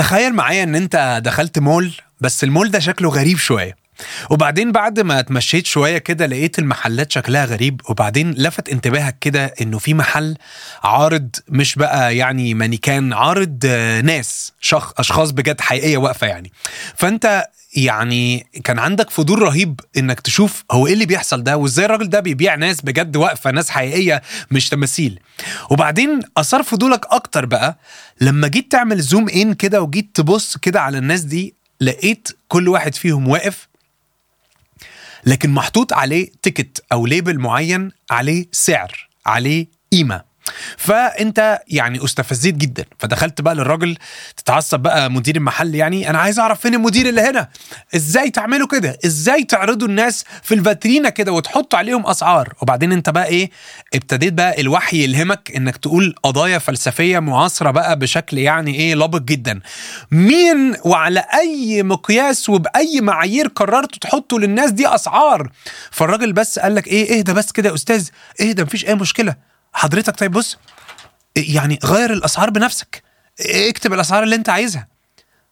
تخيل معايا إن أنت دخلت مول بس المول ده شكله غريب شوية. وبعدين بعد ما اتمشيت شوية كده لقيت المحلات شكلها غريب وبعدين لفت انتباهك كده إنه في محل عارض مش بقى يعني مانيكان عارض آه، ناس شخ أشخاص بجد حقيقية واقفة يعني. فأنت يعني كان عندك فضول رهيب إنك تشوف هو إيه اللي بيحصل ده وإزاي الراجل ده بيبيع ناس بجد واقفه ناس حقيقية مش تماثيل. وبعدين أثار فضولك أكتر بقى لما جيت تعمل zoom in كده وجيت تبص كده على الناس دي لقيت كل واحد فيهم واقف لكن محطوط عليه ticket أو label معين عليه سعر عليه قيمة. فانت يعني استفزيت جدا. فدخلت بقى للراجل تتعصب بقى مدير المحل يعني أنا عايز أعرف فين المدير اللي هنا؟ إزاي تعملوا كده؟ إزاي تعرضوا الناس في الفاترينا كده وتحطوا عليهم أسعار؟ وبعدين انت بقى إيه ابتديت بقى الوحي يلهمك إنك تقول قضايا فلسفية معاصرة بقى بشكل يعني إيه لابق جدا. مين وعلى أي مقياس وبأي معايير قررتوا تحطوا للناس دي أسعار؟ فالراجل بس قال لك إيه اهدى بس كده يا أستاذ اهدى مفيش أي مشكلة حضرتك طيب بص يعني غير الأسعار بنفسك اكتب الأسعار اللي انت عايزها.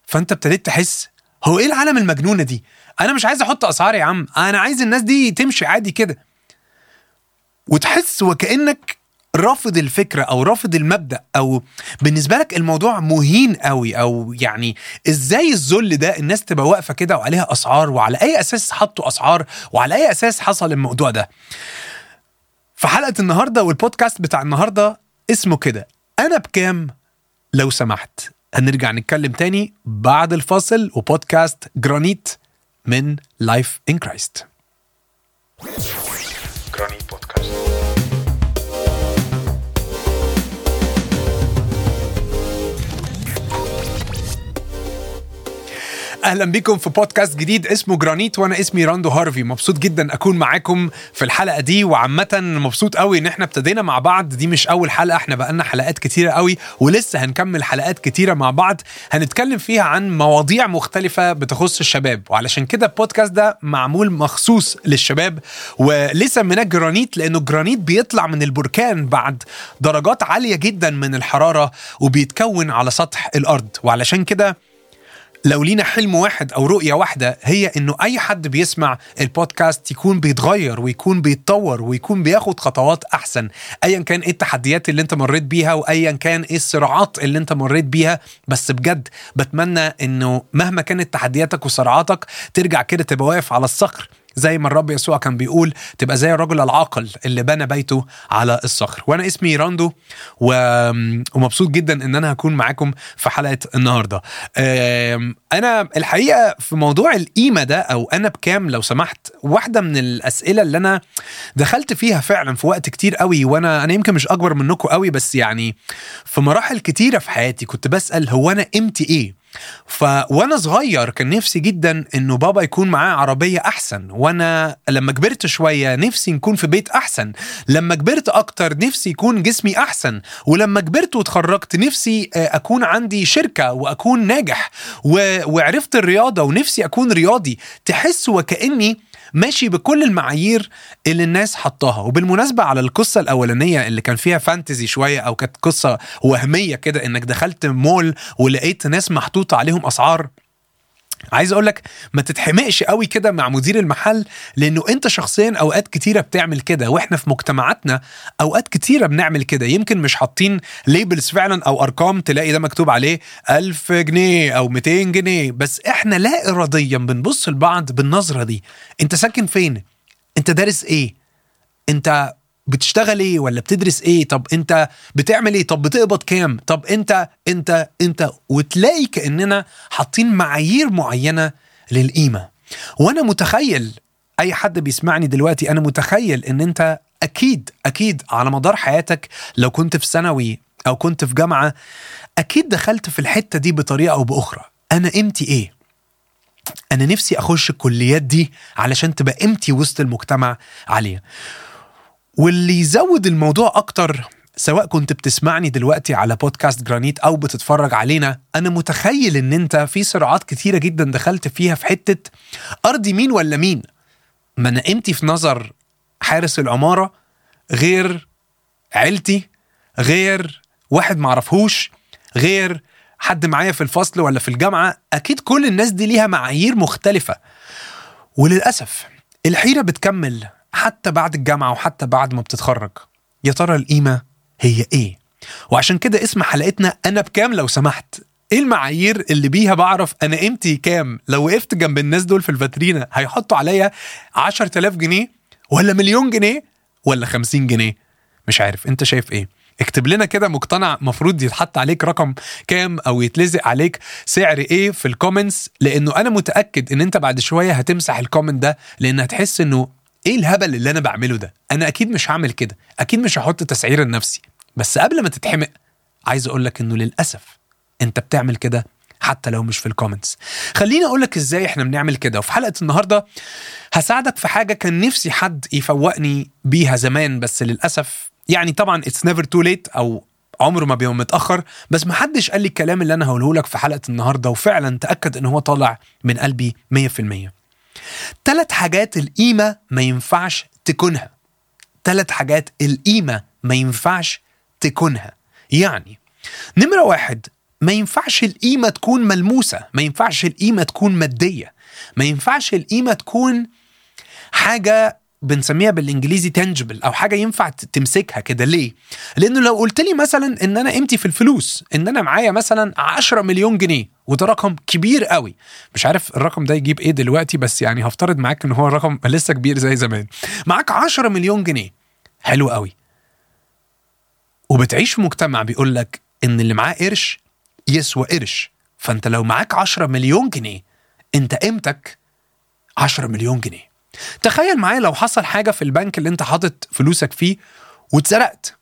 فانت ابتديت تحس هو إيه العالم المجنونة دي؟ أنا مش عايز أحط أسعار يا عم أنا عايز الناس دي تمشي عادي كده. وتحس وكأنك رافض الفكرة أو رافض المبدأ أو بالنسبة لك الموضوع مهين قوي أو يعني إزاي الذل ده الناس تبقى واقفة كده وعليها أسعار وعلى أي أساس حطوا أسعار وعلى أي أساس حصل الموضوع ده. في حلقة النهارده والبودكاست بتاع النهارده اسمه كده. أنا بكام؟ لو سمحت. هنرجع نتكلم تاني بعد الفاصل وبودكاست جرانيت من Life in Christ جرانيت بودكاست. أهلا بيكم في بودكاست جديد اسمه جرانيت وأنا اسمي راندو هارفي. مبسوط جدا أكون معاكم في الحلقة دي وعامة مبسوط قوي إن إحنا ابتدينا مع بعض. دي مش أول حلقة إحنا بقالنا حلقات كتيرة قوي ولسه هنكمل حلقات كتيرة مع بعض. هنتكلم فيها عن مواضيع مختلفة بتخص الشباب وعلشان كده البودكاست ده معمول مخصوص للشباب وليه سميناه جرانيت لأنه الجرانيت بيطلع من البركان بعد درجات عالية جدا من الحرارة وبيتكون على سطح الأرض. وعلشان كده لو لينا حلم واحد أو رؤية واحدة هي إنه أي حد بيسمع البودكاست يكون بيتغير ويكون بيتطور ويكون بياخد خطوات أحسن. ايا كان إيه التحديات اللي أنت مريت بيها وايا كان إيه الصراعات اللي أنت مريت بيها. بس بجد بتمنى إنه مهما كانت تحدياتك وصراعاتك ترجع كده تبقى واقف على الصخر زي ما الرب يسوع كان بيقول تبقى زي الرجل العاقل اللي بنى بيته على الصخر. وأنا اسمي راندو و... ومبسوط جدا إن أنا هكون معاكم في حلقة النهارده. أنا الحقيقة في موضوع القيمة ده أو أنا بكام لو سمحت واحدة من الأسئلة اللي أنا دخلت فيها فعلا في وقت كتير قوي وأنا أنا يمكن مش أكبر منكم قوي بس يعني في مراحل كتيرة في حياتي كنت بسأل هو أنا قيمتي إيه؟ ف وأنا صغير كان نفسي جدا إنه بابا يكون معاه عربية أحسن وأنا لما كبرت شوية نفسي نكون في بيت أحسن لما كبرت أكتر نفسي يكون جسمي أحسن ولما كبرت واتخرجت نفسي آه، أكون عندي شركة وأكون ناجح و... وعرفت الرياضة ونفسي أكون رياضي تحس وكأني ماشي بكل المعايير اللي الناس حطاها. وبالمناسبة على القصة الأولانية اللي كان فيها فانتزي شوية أو كانت قصة وهمية كده إنك دخلت مول ولقيت ناس محطوطة عليهم أسعار عايز أقول لك ما تتحمقش قوي كده مع مدير المحل لأنه انت شخصيا أوقات كتيرة بتعمل كده وإحنا في مجتمعاتنا أوقات كتيرة بنعمل كده. يمكن مش حاطين ليبلز فعلا أو أرقام تلاقي ده مكتوب عليه 1000 جنيه أو 200 جنيه بس إحنا لا اراديا بنبص لبعض بالنظرة دي. أنت ساكن فين؟ أنت دارس إيه؟ أنت بتشتغل إيه ولا بتدرس إيه؟ طب انت بتعمل إيه؟ طب بتقبض كام؟ طب انت انت انت. وتلاقي كأننا حاطين معايير معينة للقيمة. وأنا متخيل أي حد بيسمعني دلوقتي أنا متخيل إن أنت أكيد أكيد على مدار حياتك لو كنت في ثانوي أو كنت في جامعة أكيد دخلت في الحتة دي بطريقة أو بأخرى. أنا قيمتي إيه؟ أنا نفسي أخش الكليات دي علشان تبقى قيمتي وسط المجتمع عاليه واللي يزود الموضوع أكتر سواء كنت بتسمعني دلوقتي على بودكاست جرانيت أو بتتفرج علينا أنا متخيل إن أنت في صراعات كتيرة جدا دخلت فيها في حتة أرضي مين ولا مين؟ ما أنا قيمتي في نظر حارس العمارة غير عيلتي غير واحد معرفهوش غير حد معايا في الفصل ولا في الجامعة. أكيد كل الناس دي ليها معايير مختلفة. وللأسف الحيرة بتكمل. حتى بعد الجامعة وحتى بعد ما بتتخرج. يا ترى القيمة هي إيه؟ وعشان كده اسم حلقتنا أنا بكام لو سمحت. إيه المعايير اللي بيها بعرف أنا قيمتي كام؟ لو وقفت جنب الناس دول في الفاترينا هيحطوا عليا 10000 جنيه ولا مليون جنيه ولا 50 جنيه؟ مش عارف. أنت شايف إيه؟ اكتب لنا كده مقتنع مفروض يتحط عليك رقم كام أو يتلزق عليك سعر إيه في ال comments لأنه أنا متأكد إن أنت بعد شوية هتمسح ال comment ده لأن هتحس إنه إيه الهبل اللي أنا بعمله ده؟ أنا أكيد مش هعمل كده. أكيد مش هحط تسعير لنفسي. بس قبل ما تتحمق عايز أقول لك إنه للأسف أنت بتعمل كده حتى لو مش في ال comments خليني أقول لك إزاي إحنا بنعمل كده. وفي حلقة النهارده هساعدك في حاجة كان نفسي حد يفوقني بيها زمان بس للأسف يعني طبعا it's never too late أو عمره ما بيبقى متأخر. بس ما حدش قال لي الكلام اللي أنا هقوله لك في حلقة النهارده وفعلا تأكد إن هو طالع من قلبي 100% ثلاث حاجات القيمة ما ينفعش تكونها. ثلاث حاجات القيمة ما ينفعش تكونها. يعني نمرة واحد ما ينفعش القيمة تكون ملموسة ما ينفعش القيمة تكون مادية ما ينفعش القيمة تكون حاجة بنسميها بالإنجليزي تنجبل أو حاجة ينفع تمسكها كده. ليه؟ لأنه لو قلت لي مثلا إن أنا قيمتي في الفلوس إن أنا معايا مثلا 10 مليون جنيه وده رقم كبير قوي. مش عارف الرقم ده يجيب إيه دلوقتي بس يعني هفترض معاك إن هو رقم لسه كبير زي زمان. معاك 10 مليون جنيه. حلو قوي. وبتعيش في مجتمع بيقول لك إن اللي معاه قرش يسوى قرش. فأنت لو معاك 10 مليون جنيه أنت قيمتك 10 مليون جنيه. تخيل معايا لو حصل حاجة في البنك اللي أنت حاطط فلوسك فيه واتسرقت.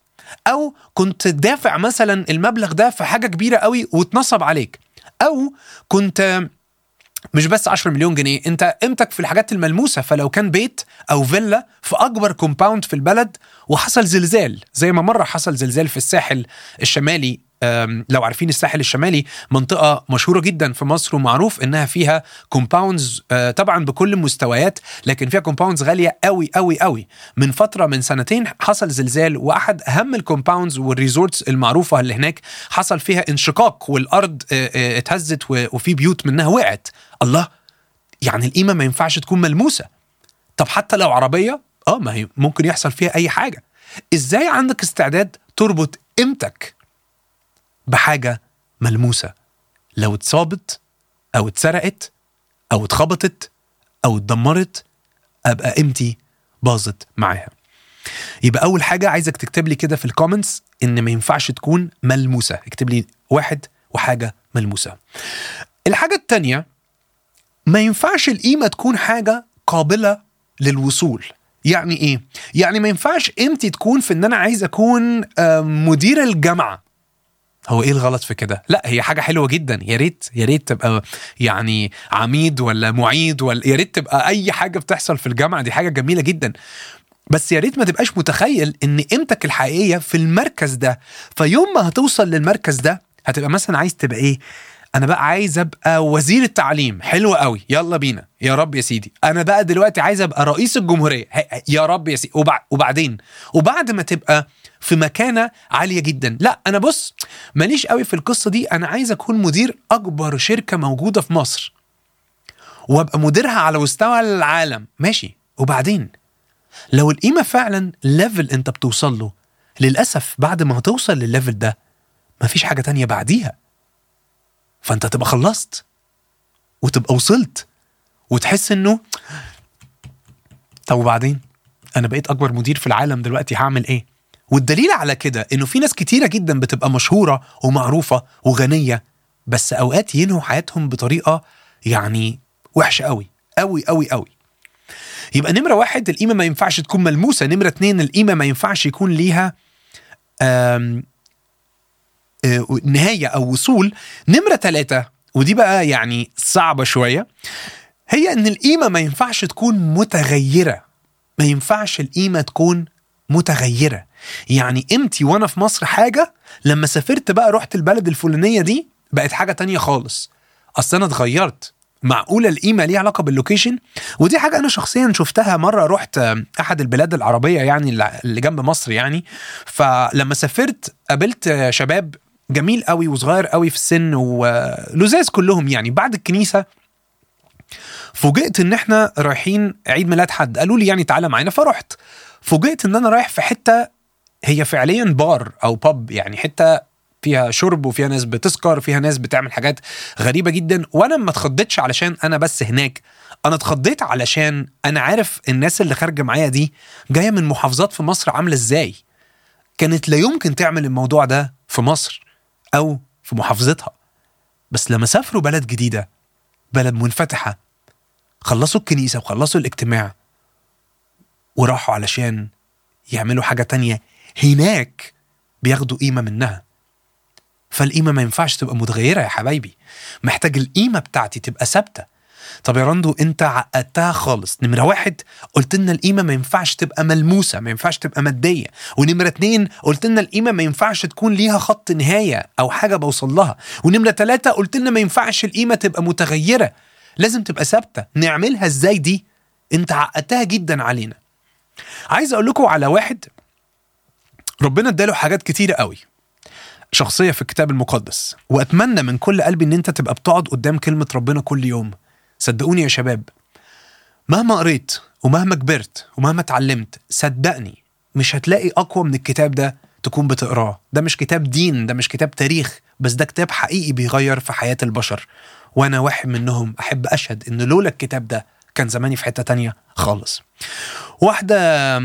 أو كنت دافع مثلا المبلغ ده في حاجة كبيرة قوي واتنصب عليك. أو كنت مش بس 10 مليون جنيه أنت قيمتك في الحاجات الملموسة فلو كان بيت أو فيلا في أكبر compound في البلد وحصل زلزال زي ما مرة حصل زلزال في الساحل الشمالي لو عارفين الساحل الشمالي منطقة مشهورة جدا في مصر ومعروف إنها فيها compounds طبعا بكل المستويات لكن فيها compounds غالية قوي قوي قوي من فترة من سنتين حصل زلزال وأحد أهم ال compounds وال resorts المعروفة اللي هناك حصل فيها انشقاق والأرض اتهزت وفي بيوت منها وقعت. الله! يعني القيمة ما ينفعش تكون ملموسة. طب حتى لو عربية؟ آه ما هي ممكن يحصل فيها أي حاجة. إزاي عندك استعداد تربط قيمتك بحاجة ملموسة. لو اتصابت أو اتسرقت أو اتخبطت أو اتدمرت أبقى قيمتي باظت معاها. يبقى أول حاجة عايزك تكتب لي كده في ال comments إن ما ينفعش تكون ملموسة. اكتب لي واحد وحاجة ملموسة. الحاجة التانية ما ينفعش القيمة تكون حاجة قابلة للوصول. يعني إيه؟ يعني ما ينفعش قيمتي تكون في إن أنا عايز أكون مدير الجامعة. هو إيه الغلط في كده؟ لا هي حاجة حلوة جدا. يا ريت يا ريت تبقى يعني عميد ولا معيد ولا يا ريت تبقى أي حاجة بتحصل في الجامعة. دي حاجة جميلة جدا. بس يا ريت ما تبقاش متخيل إن قيمتك الحقيقية في المركز ده فيوم ما هتوصل للمركز ده هتبقى مثلا عايز تبقى إيه؟ أنا بقى عايز أبقى وزير التعليم. حلو قوي. يلا بينا. يا رب يا سيدي. أنا بقى دلوقتي عايز أبقى رئيس الجمهورية. يا رب يا سيدي وبعدين؟ وبعد ما تبقى في مكانة عالية جدا. لا أنا بص ماليش قوي في القصة دي. أنا عايز أكون مدير أكبر شركة موجودة في مصر. وأبقى مديرها على مستوى العالم. ماشي. وبعدين؟ لو القيمة فعلا level أنت بتوصل له للأسف بعد ما هتوصل للل level ده مفيش حاجة تانية بعديها. فأنت تبقى خلصت. وتبقى وصلت. وتحس إنه طب وبعدين؟ أنا بقيت أكبر مدير في العالم دلوقتي هعمل إيه؟ والدليل على كده إنه في ناس كتيرة جدا بتبقى مشهورة ومعروفة وغنية بس أوقات ينهوا حياتهم بطريقة يعني وحشة قوي قوي قوي قوي يبقى نمرة واحد القيمة ما ينفعش تكون ملموسة. نمرة اتنين القيمة ما ينفعش يكون ليها آم نهاية أو وصول. نمرة ثلاثة ودي بقى يعني صعبة شوية هي إن القيمة ما ينفعش تكون متغيرة. ما ينفعش القيمة تكون متغيرة. يعني قيمتي وأنا في مصر حاجة لما سافرت بقى رحت البلد الفلانية دي بقت حاجة تانية خالص. أصل أنا اتغيرت. معقولة القيمة ليها علاقة بال location ودي حاجة أنا شخصيا شفتها مرة رحت أحد البلاد العربية يعني اللي جنب مصر يعني. فلما سافرت قابلت شباب جميل قوي وصغير قوي في السن ولذاذ كلهم يعني. بعد الكنيسة فوجئت إن إحنا رايحين عيد ميلاد حد. قالوا لي يعني تعالى معانا فرحت. فوجئت إن أنا رايح في حتة هي فعليا بار أو باب يعني حتة فيها شرب وفيها ناس بتسكر فيها ناس بتعمل حاجات غريبة جدا. وأنا ما اتخضيتش علشان أنا بس هناك. أنا اتخضيت علشان أنا عارف الناس اللي خارجة معايا دي جاية من محافظات في مصر عاملة إزاي. كانت لا يمكن تعمل الموضوع ده في مصر أو في محافظتها. بس لما سافروا بلد جديدة بلد منفتحة خلصوا الكنيسة وخلصوا الاجتماع وراحوا علشان يعملوا حاجة تانية هناك بياخدوا قيمة منها. فالقيمة ما ينفعش تبقى متغيرة يا حبايبي. محتاج القيمة بتاعتي تبقى ثابتة. طب يا رندو انت عقدتها خالص. نمرة واحد قلت لنا القيمة ما ينفعش تبقى ملموسة ما ينفعش تبقى مادية. ونمرة اتنين قلت لنا القيمة ما ينفعش تكون ليها خط نهاية أو حاجة بوصل لها. ونمرة ثلاثة قلت لنا ما ينفعش القيمة تبقى متغيرة. لازم تبقى ثابتة. نعملها إزاي دي؟ انت عقدتها جدا علينا. عايز أقول لكم على واحد ربنا اداله حاجات كتيرة قوي. شخصية في الكتاب المقدس. وأتمنى من كل قلبي إن أنت تبقى بتقعد قدام كلمة ربنا كل يوم. صدقوني يا شباب. مهما قريت ومهما كبرت ومهما اتعلمت صدقني مش هتلاقي أقوى من الكتاب ده تكون بتقراه. ده مش كتاب دين ده مش كتاب تاريخ بس ده كتاب حقيقي بيغير في حياة البشر. وأنا واحد منهم أحب أشهد إن لولا الكتاب ده كان زماني في حتة تانية خالص. واحدة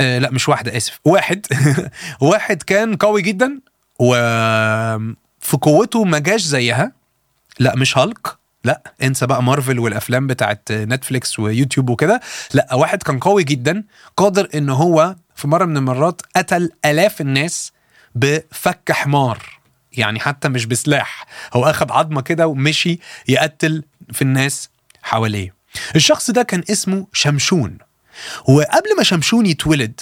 آه لا مش واحدة آسف. واحد. واحد كان قوي جدا وفي قوته ما جاش زيها. لا مش هالك. لا انسى بقى مارفل والأفلام بتاعت نتفليكس ويوتيوب وكده. لا واحد كان قوي جدا قادر إن هو في مرة من المرات قتل آلاف الناس بفك حمار. يعني حتى مش بسلاح. هو أخد عظمة كده ومشي يقتل في الناس حواليه. الشخص ده كان اسمه شمشون. وقبل ما شمشون يتولد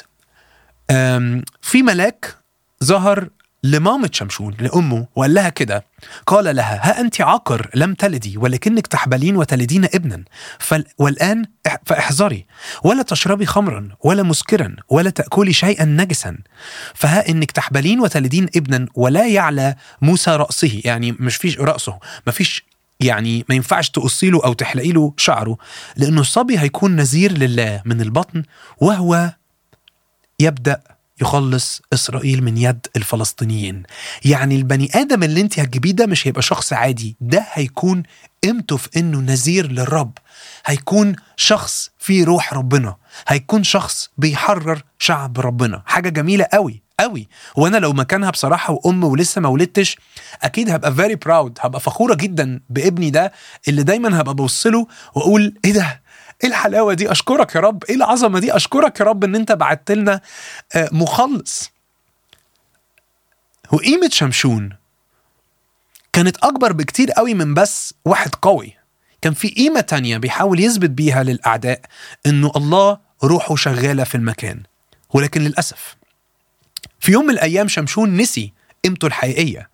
في ملاك ظهر لمامة شمشون لأمه وقال لها كده قال لها ها أنت عاقر لم تلدي ولكنك تحبلين وتلدين ابنا فال والآن إح- فاحذري ولا تشربي خمرا ولا مسكرا ولا تأكلي شيئا نجسا فها إنك تحبلين وتلدين ابنا ولا يعلى موسى رأسه. يعني مش فيش رأسه ما فيش يعني ما ينفعش تقصي له أو تحلقي له شعره لأنه الصبي هيكون نذير لله من البطن وهو يبدأ يخلص إسرائيل من يد الفلسطينيين. يعني البني آدم اللي أنت هتجيبيه ده مش هيبقى شخص عادي ده هيكون قيمته في إنه نذير للرب. هيكون شخص فيه روح ربنا هيكون شخص بيحرر شعب ربنا. حاجة جميلة قوي. قوي. وأنا لو مكانها بصراحة وأم ولسه ما ولدتش أكيد هبقى فيري براود هبقى فخورة جدا بابني ده اللي دايما هبقى ببص له وأقول إيه ده؟ إيه الحلاوة دي؟ أشكرك يا رب. إيه العظمة دي؟ أشكرك يا رب إن أنت بعت لنا آه، مخلص. وقيمة شمشون كانت أكبر بكتير قوي من بس واحد قوي. كان في قيمة تانية بيحاول يثبت بيها للأعداء إنه الله روحه شغالة في المكان ولكن للأسف في يوم من الأيام شمشون نسي قيمته الحقيقية.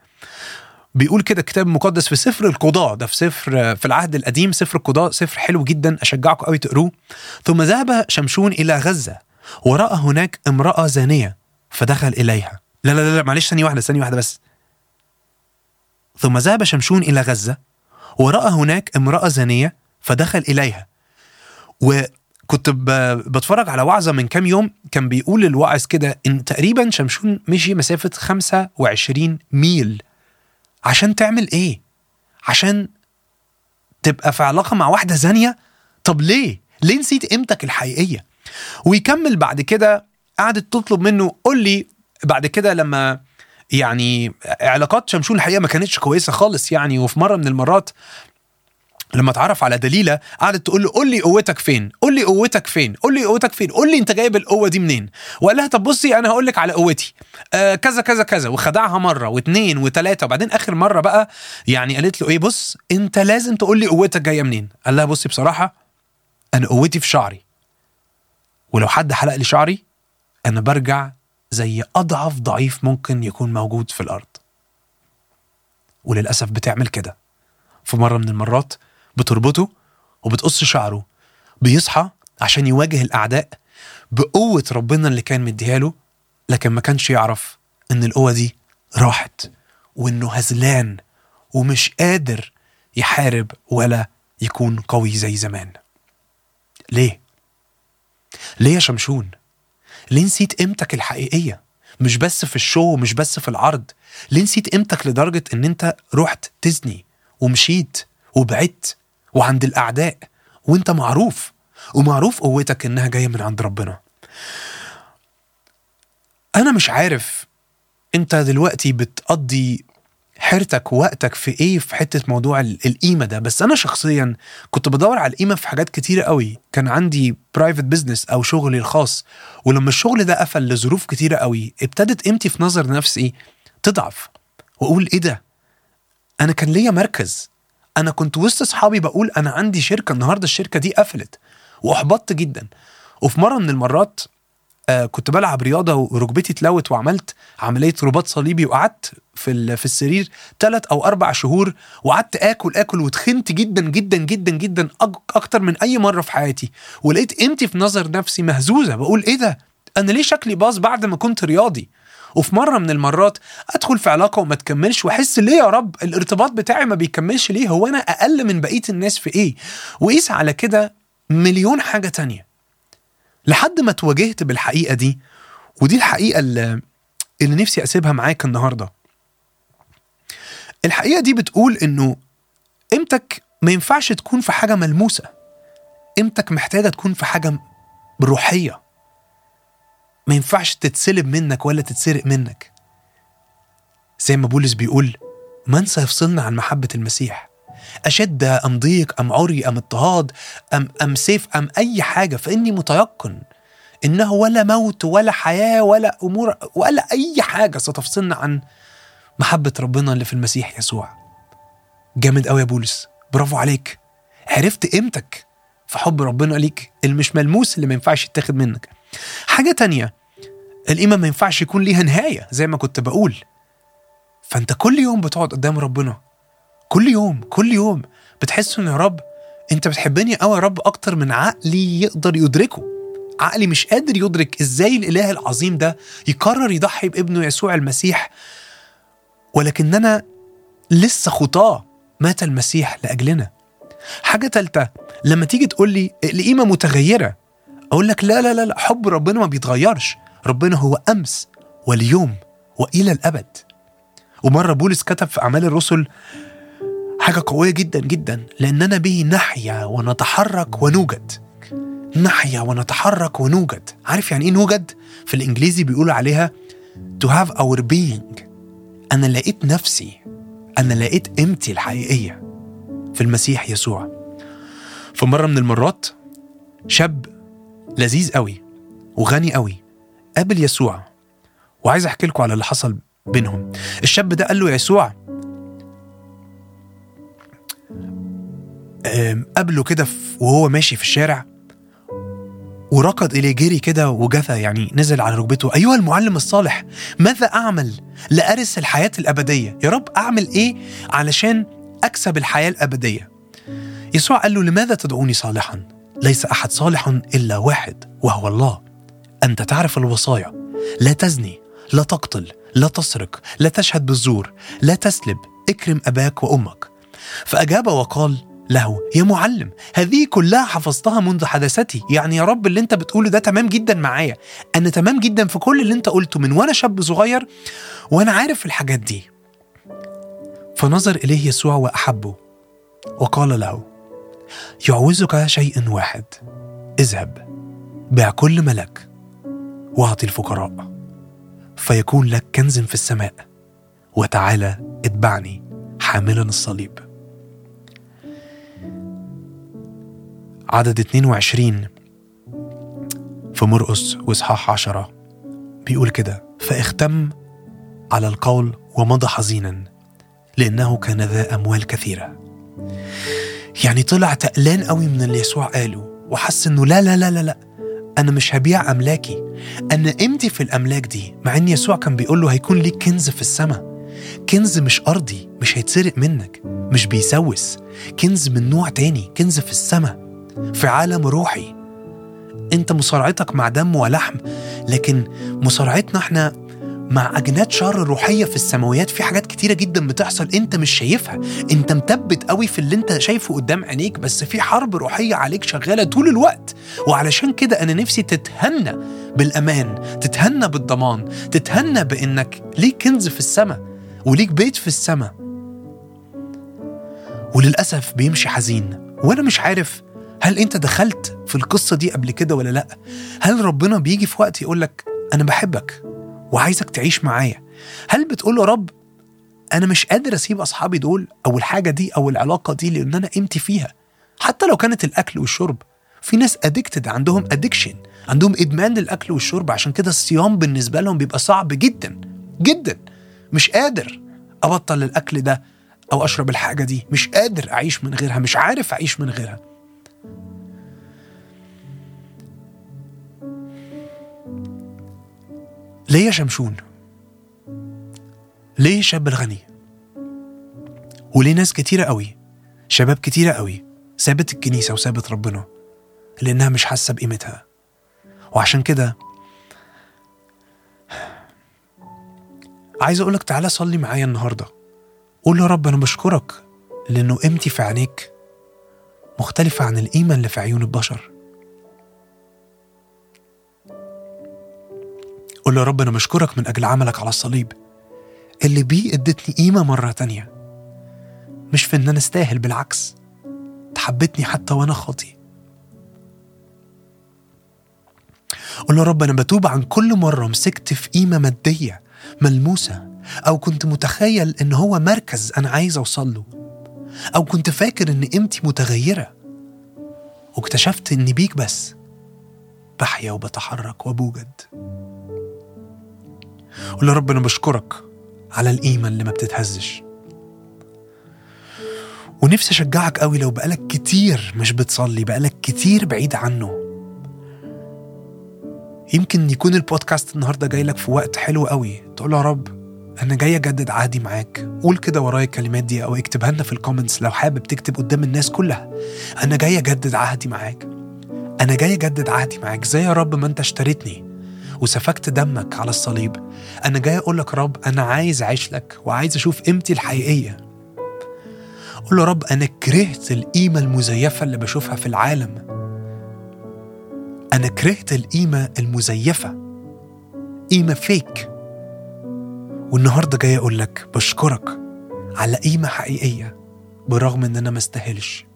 بيقول كده الكتاب المقدس في سفر القضاء ده في سفر في العهد القديم سفر القضاء سفر حلو جدا أشجعكم قوي تقروه. ثم ذهب شمشون إلى غزة ورأى هناك امرأة زانية فدخل إليها. لا لا لا معلش ثانية واحدة ثانية واحدة بس. ثم ذهب شمشون إلى غزة ورأى هناك امرأة زانية فدخل إليها. وكنت ب- بتفرج على وعظة من كام يوم كان بيقول الواعظ كده إن تقريبا شمشون مشي مسافة 25 ميل عشان تعمل إيه؟ عشان تبقى في علاقة مع واحدة زانية؟ طب ليه؟ ليه نسيت قيمتك الحقيقية؟ ويكمل بعد كده قعدت تطلب منه قول لي بعد كده لما يعني علاقات شمشون الحقيقة ما كانتش كويسة خالص يعني وفي مرة من المرات لما اتعرف على دليلة قعدت تقول له قول لي قوتك فين؟ قول لي قوتك فين؟ قول لي قوتك فين؟ قول لي أنت جايب القوة دي منين؟ وقال لها طب بصي أنا هقول لك على قوتي. آه كذا كذا كذا. وخدعها مرة واثنين وثلاثه وبعدين آخر مرة بقى يعني قالت له إيه بص أنت لازم تقول لي قوتك جاية منين. قال لها بصي بصراحة أنا قوتي في شعري. ولو حد حلق لي شعري أنا برجع زي أضعف ضعيف ممكن يكون موجود في الأرض. وللأسف بتعمل كده. في مرة من المرات بتربطه وبتقص شعره بيصحى عشان يواجه الأعداء بقوة ربنا اللي كان مديها له لكن ما كانش يعرف إن القوة دي راحت وإنه هزلان ومش قادر يحارب ولا يكون قوي زي زمان ليه؟ ليه يا شمشون؟ ليه نسيت قيمتك الحقيقية؟ مش بس في الشو مش بس في العرض ليه نسيت قيمتك لدرجة إن أنت رحت تزني ومشيت وبعدت وعند الأعداء. وانت معروف. ومعروف قوتك إنها جاية من عند ربنا. أنا مش عارف أنت دلوقتي بتقضي حيرتك ووقتك في إيه في حتة موضوع ال- القيمة ده. بس أنا شخصيا كنت بدور على القيمة في حاجات كتيرة قوي. كان عندي private business أو شغلي الخاص. ولما الشغل ده قفل لظروف كتيرة قوي ابتدت قيمتي في نظر نفسي تضعف. وأقول إيه ده؟ أنا كان ليا مركز. أنا كنت وسط أصحابي بقول أنا عندي شركة النهارده الشركة دي قفلت وأحبطت جدا. وفي مرة من المرات آه كنت بلعب رياضة وركبتي اتلوت وعملت عملية رباط صليبي وقعدت في في السرير ثلاث أو أربع شهور وقعدت آكل آكل وتخنت جدا جدا جدا جدا أكتر من أي مرة في حياتي. ولقيت قيمتي في نظر نفسي مهزوزة. بقول إيه ده؟ أنا ليه شكلي باظ بعد ما كنت رياضي؟ وفي مرة من المرات أدخل في علاقة وما تكملش وأحس ليه يا رب الارتباط بتاعي ما بيكملش ليه؟ هو أنا أقل من بقية الناس في إيه؟ وقيس على كده مليون حاجة تانية. لحد ما تواجهت بالحقيقة دي ودي الحقيقة اللي, اللي نفسي أسيبها معاك النهارده. الحقيقة دي بتقول إنه قيمتك ما ينفعش تكون في حاجة ملموسة. قيمتك محتاجة تكون في حاجة روحية. ما ينفعش تتسلب منك ولا تتسرق منك. زي ما بولس بيقول من سيفصلنا عن محبة المسيح. أشد أم ضيق أم عري أم اضطهاد أم, أم سيف أم أي حاجة فإني متيقن إنه ولا موت ولا حياة ولا أمور ولا أي حاجة ستفصلنا عن محبة ربنا اللي في المسيح يسوع. جامد قوي يا بولس. برافو عليك. عرفت قيمتك في حب ربنا ليك المش ملموس اللي ما ينفعش يتاخد منك. حاجة تانية القيمة ما ينفعش يكون ليها نهاية زي ما كنت بقول. فأنت كل يوم بتقعد قدام ربنا كل يوم كل يوم بتحس إن يا رب أنت بتحبني قوي يا رب أكتر من عقلي يقدر يدركه. عقلي مش قادر يدرك إزاي الإله العظيم ده يقرر يضحي بابنه يسوع المسيح. ولكننا لسه خطاة مات المسيح لأجلنا. حاجة تالتة لما تيجي تقول لي القيمة متغيرة أقول لك لا لا لا لا حب ربنا ما بيتغيرش. ربنا هو أمس واليوم وإلى الأبد. ومرة بولس كتب في أعمال الرسل حاجة قوية جدا جدا لأننا به نحيا ونتحرك ونوجد. نحيا ونتحرك ونوجد. عارف يعني إيه نوجد؟ في الإنجليزي بيقولوا عليها to have our being. أنا لقيت نفسي. أنا لقيت قيمتي الحقيقية في المسيح يسوع. في مرة من المرات شاب لذيذ قوي وغني قوي. قابل يسوع. وعايز أحكي لكم على اللي حصل بينهم. الشاب ده قال له يسوع. قابله كده وهو ماشي في الشارع وركض إليه جري كده وجثى يعني نزل على ركبته. أيها المعلم الصالح ماذا أعمل لأرث الحياة الأبدية؟ يا رب أعمل إيه علشان أكسب الحياة الأبدية؟ يسوع قال له لماذا تدعوني صالحا؟ ليس أحد صالح إلا واحد وهو الله. أنت تعرف الوصايا. لا تزني لا تقتل لا تسرق لا تشهد بالزور لا تسلب. اكرم أباك وأمك. فأجاب وقال له يا معلم هذه كلها حفظتها منذ حدثتي. يعني يا رب اللي أنت بتقوله ده تمام جدا معايا. أنا تمام جدا في كل اللي أنت قلته من وأنا شاب صغير وأنا عارف الحاجات دي. فنظر إليه يسوع وأحبه وقال له يعوزك شيء واحد. اذهب. بيع كل ملك واعطي الفقراء. فيكون لك كنز في السماء. وتعالى اتبعني حاملا الصليب. عدد 22 في مرقس وإصحاح عشرة. بيقول كده فاختم على القول ومضى حزينا لأنه كان ذا أموال كثيرة. يعني طلع تقلان قوي من اللي يسوع قاله وحس إنه لا لا لا لا لا أنا مش هبيع أملاكي. أنا قيمتي في الأملاك دي مع إن يسوع كان بيقول له هيكون ليك كنز في السماء. كنز مش أرضي مش هيتسرق منك مش بيسوس. كنز من نوع تاني كنز في السماء في عالم روحي. أنت مصارعتك مع دم ولحم لكن مصارعتنا إحنا مع أجناد شر روحية في السماويات في حاجات كتيرة جدا بتحصل أنت مش شايفها. أنت مثبت قوي في اللي أنت شايفه قدام عينيك بس في حرب روحية عليك شغالة طول الوقت. وعلشان كده أنا نفسي تتهنى بالأمان تتهنى بالضمان تتهنى بأنك ليك كنز في السماء وليك بيت في السماء. وللأسف بيمشي حزين. وأنا مش عارف هل أنت دخلت في القصة دي قبل كده ولا لأ؟ هل ربنا بيجي في وقت يقولك أنا بحبك؟ وعايزك تعيش معايا. هل بتقول له رب أنا مش قادر أسيب أصحابي دول أو الحاجة دي أو العلاقة دي لأن أنا قيمتي فيها؟ حتى لو كانت الأكل والشرب. في ناس ادكتد عندهم ادكشن عندهم إدمان للأكل والشرب عشان كده الصيام بالنسبة لهم بيبقى صعب جدا جدا. مش قادر أبطل الأكل ده أو أشرب الحاجة دي. مش قادر أعيش من غيرها مش عارف أعيش من غيرها. ليه يا شمشون؟ ليه الشاب الغني؟ وليه ناس كتيرة قوي شباب كتيرة قوي سابت الكنيسة وسابت ربنا لأنها مش حاسة بقيمتها. وعشان كده عايز أقولك تعالى صلي معايا النهاردة. قول يا رب أنا بشكرك لأنه قيمتي في عينيك مختلفة عن القيمة اللي في عيون البشر. قول له يا رب أنا بشكرك من أجل عملك على الصليب. اللي بيه ادتني قيمة مرة تانية. مش في إن أنا استاهل بالعكس. تحبتني حتى وأنا خاطي. قول له يا رب أنا بتوب عن كل مرة مسكت في قيمة مادية ملموسة أو كنت متخيل إن هو مركز أنا عايز أوصل له أو كنت فاكر إن قيمتي متغيرة. واكتشفت إني بيك بس بحيا وبتحرك وبوجد. قول يا رب أنا بشكرك على القيمة اللي ما بتتهزش. ونفسي أشجعك قوي لو بقالك كتير مش بتصلي بقالك كتير بعيد عنه. يمكن يكون البودكاست النهاردة جاي لك في وقت حلو قوي. تقول يا رب أنا جاي أجدد عهدي معاك. قول كده ورايا الكلمات دي أو اكتبها لنا في ال comments لو حابب تكتب قدام الناس كلها. أنا جاي أجدد عهدي معاك. أنا جاي أجدد عهدي معاك. زي يا رب ما أنت اشتريتني. وسفكت دمك على الصليب. أنا جاي أقول لك رب أنا عايز أعيش لك وعايز أشوف قيمتي الحقيقية. قول له رب أنا كرهت القيمة المزيفة اللي بشوفها في العالم. أنا كرهت القيمة المزيفة. قيمة فيك والنهاردة جاي أقول لك بشكرك على قيمة حقيقية برغم إن أنا مستاهلش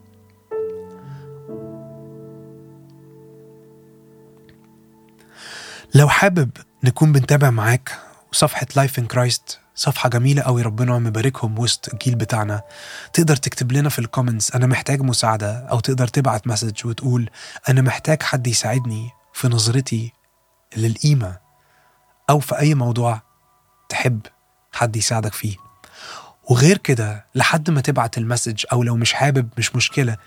لو حابب نكون بنتابع معاك صفحة Life in Christ صفحة جميلة قوي ربنا مباركهم وسط الجيل بتاعنا تقدر تكتب لنا في ال comments أنا محتاج مساعدة أو تقدر تبعت message وتقول أنا محتاج حد يساعدني في نظرتي للقيمة أو في أي موضوع تحب حد يساعدك فيه. وغير كده لحد ما تبعت ال message أو لو مش حابب مش مشكلة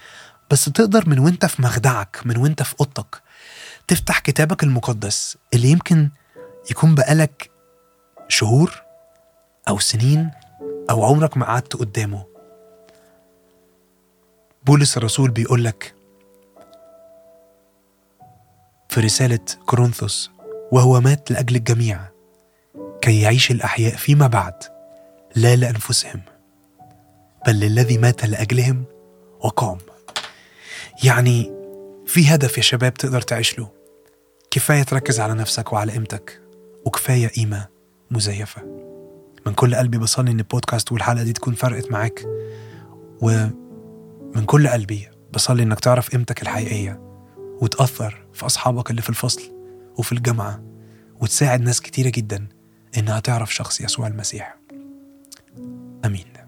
بس تقدر من وأنت في مخدعك من وأنت في أوضتك تفتح كتابك المقدس اللي يمكن يكون بقالك شهور أو سنين أو عمرك ما قعدت قدامه. بولس الرسول بيقول لك في رسالة كورنثوس وهو مات لأجل الجميع كي يعيش الأحياء فيما بعد لا لأنفسهم بل للذي مات لأجلهم وقام. يعني في هدف يا شباب تقدر تعيش له. كفاية تركز على نفسك وعلى قيمتك وكفاية قيمة مزيفة. من كل قلبي بصلي إن البودكاست والحلقة دي تكون فرقت معاك ومن كل قلبي بصلي إنك تعرف قيمتك الحقيقية وتأثر في أصحابك اللي في الفصل وفي الجامعة وتساعد ناس كتيرة جدا إنها تعرف شخص يسوع المسيح. آمين.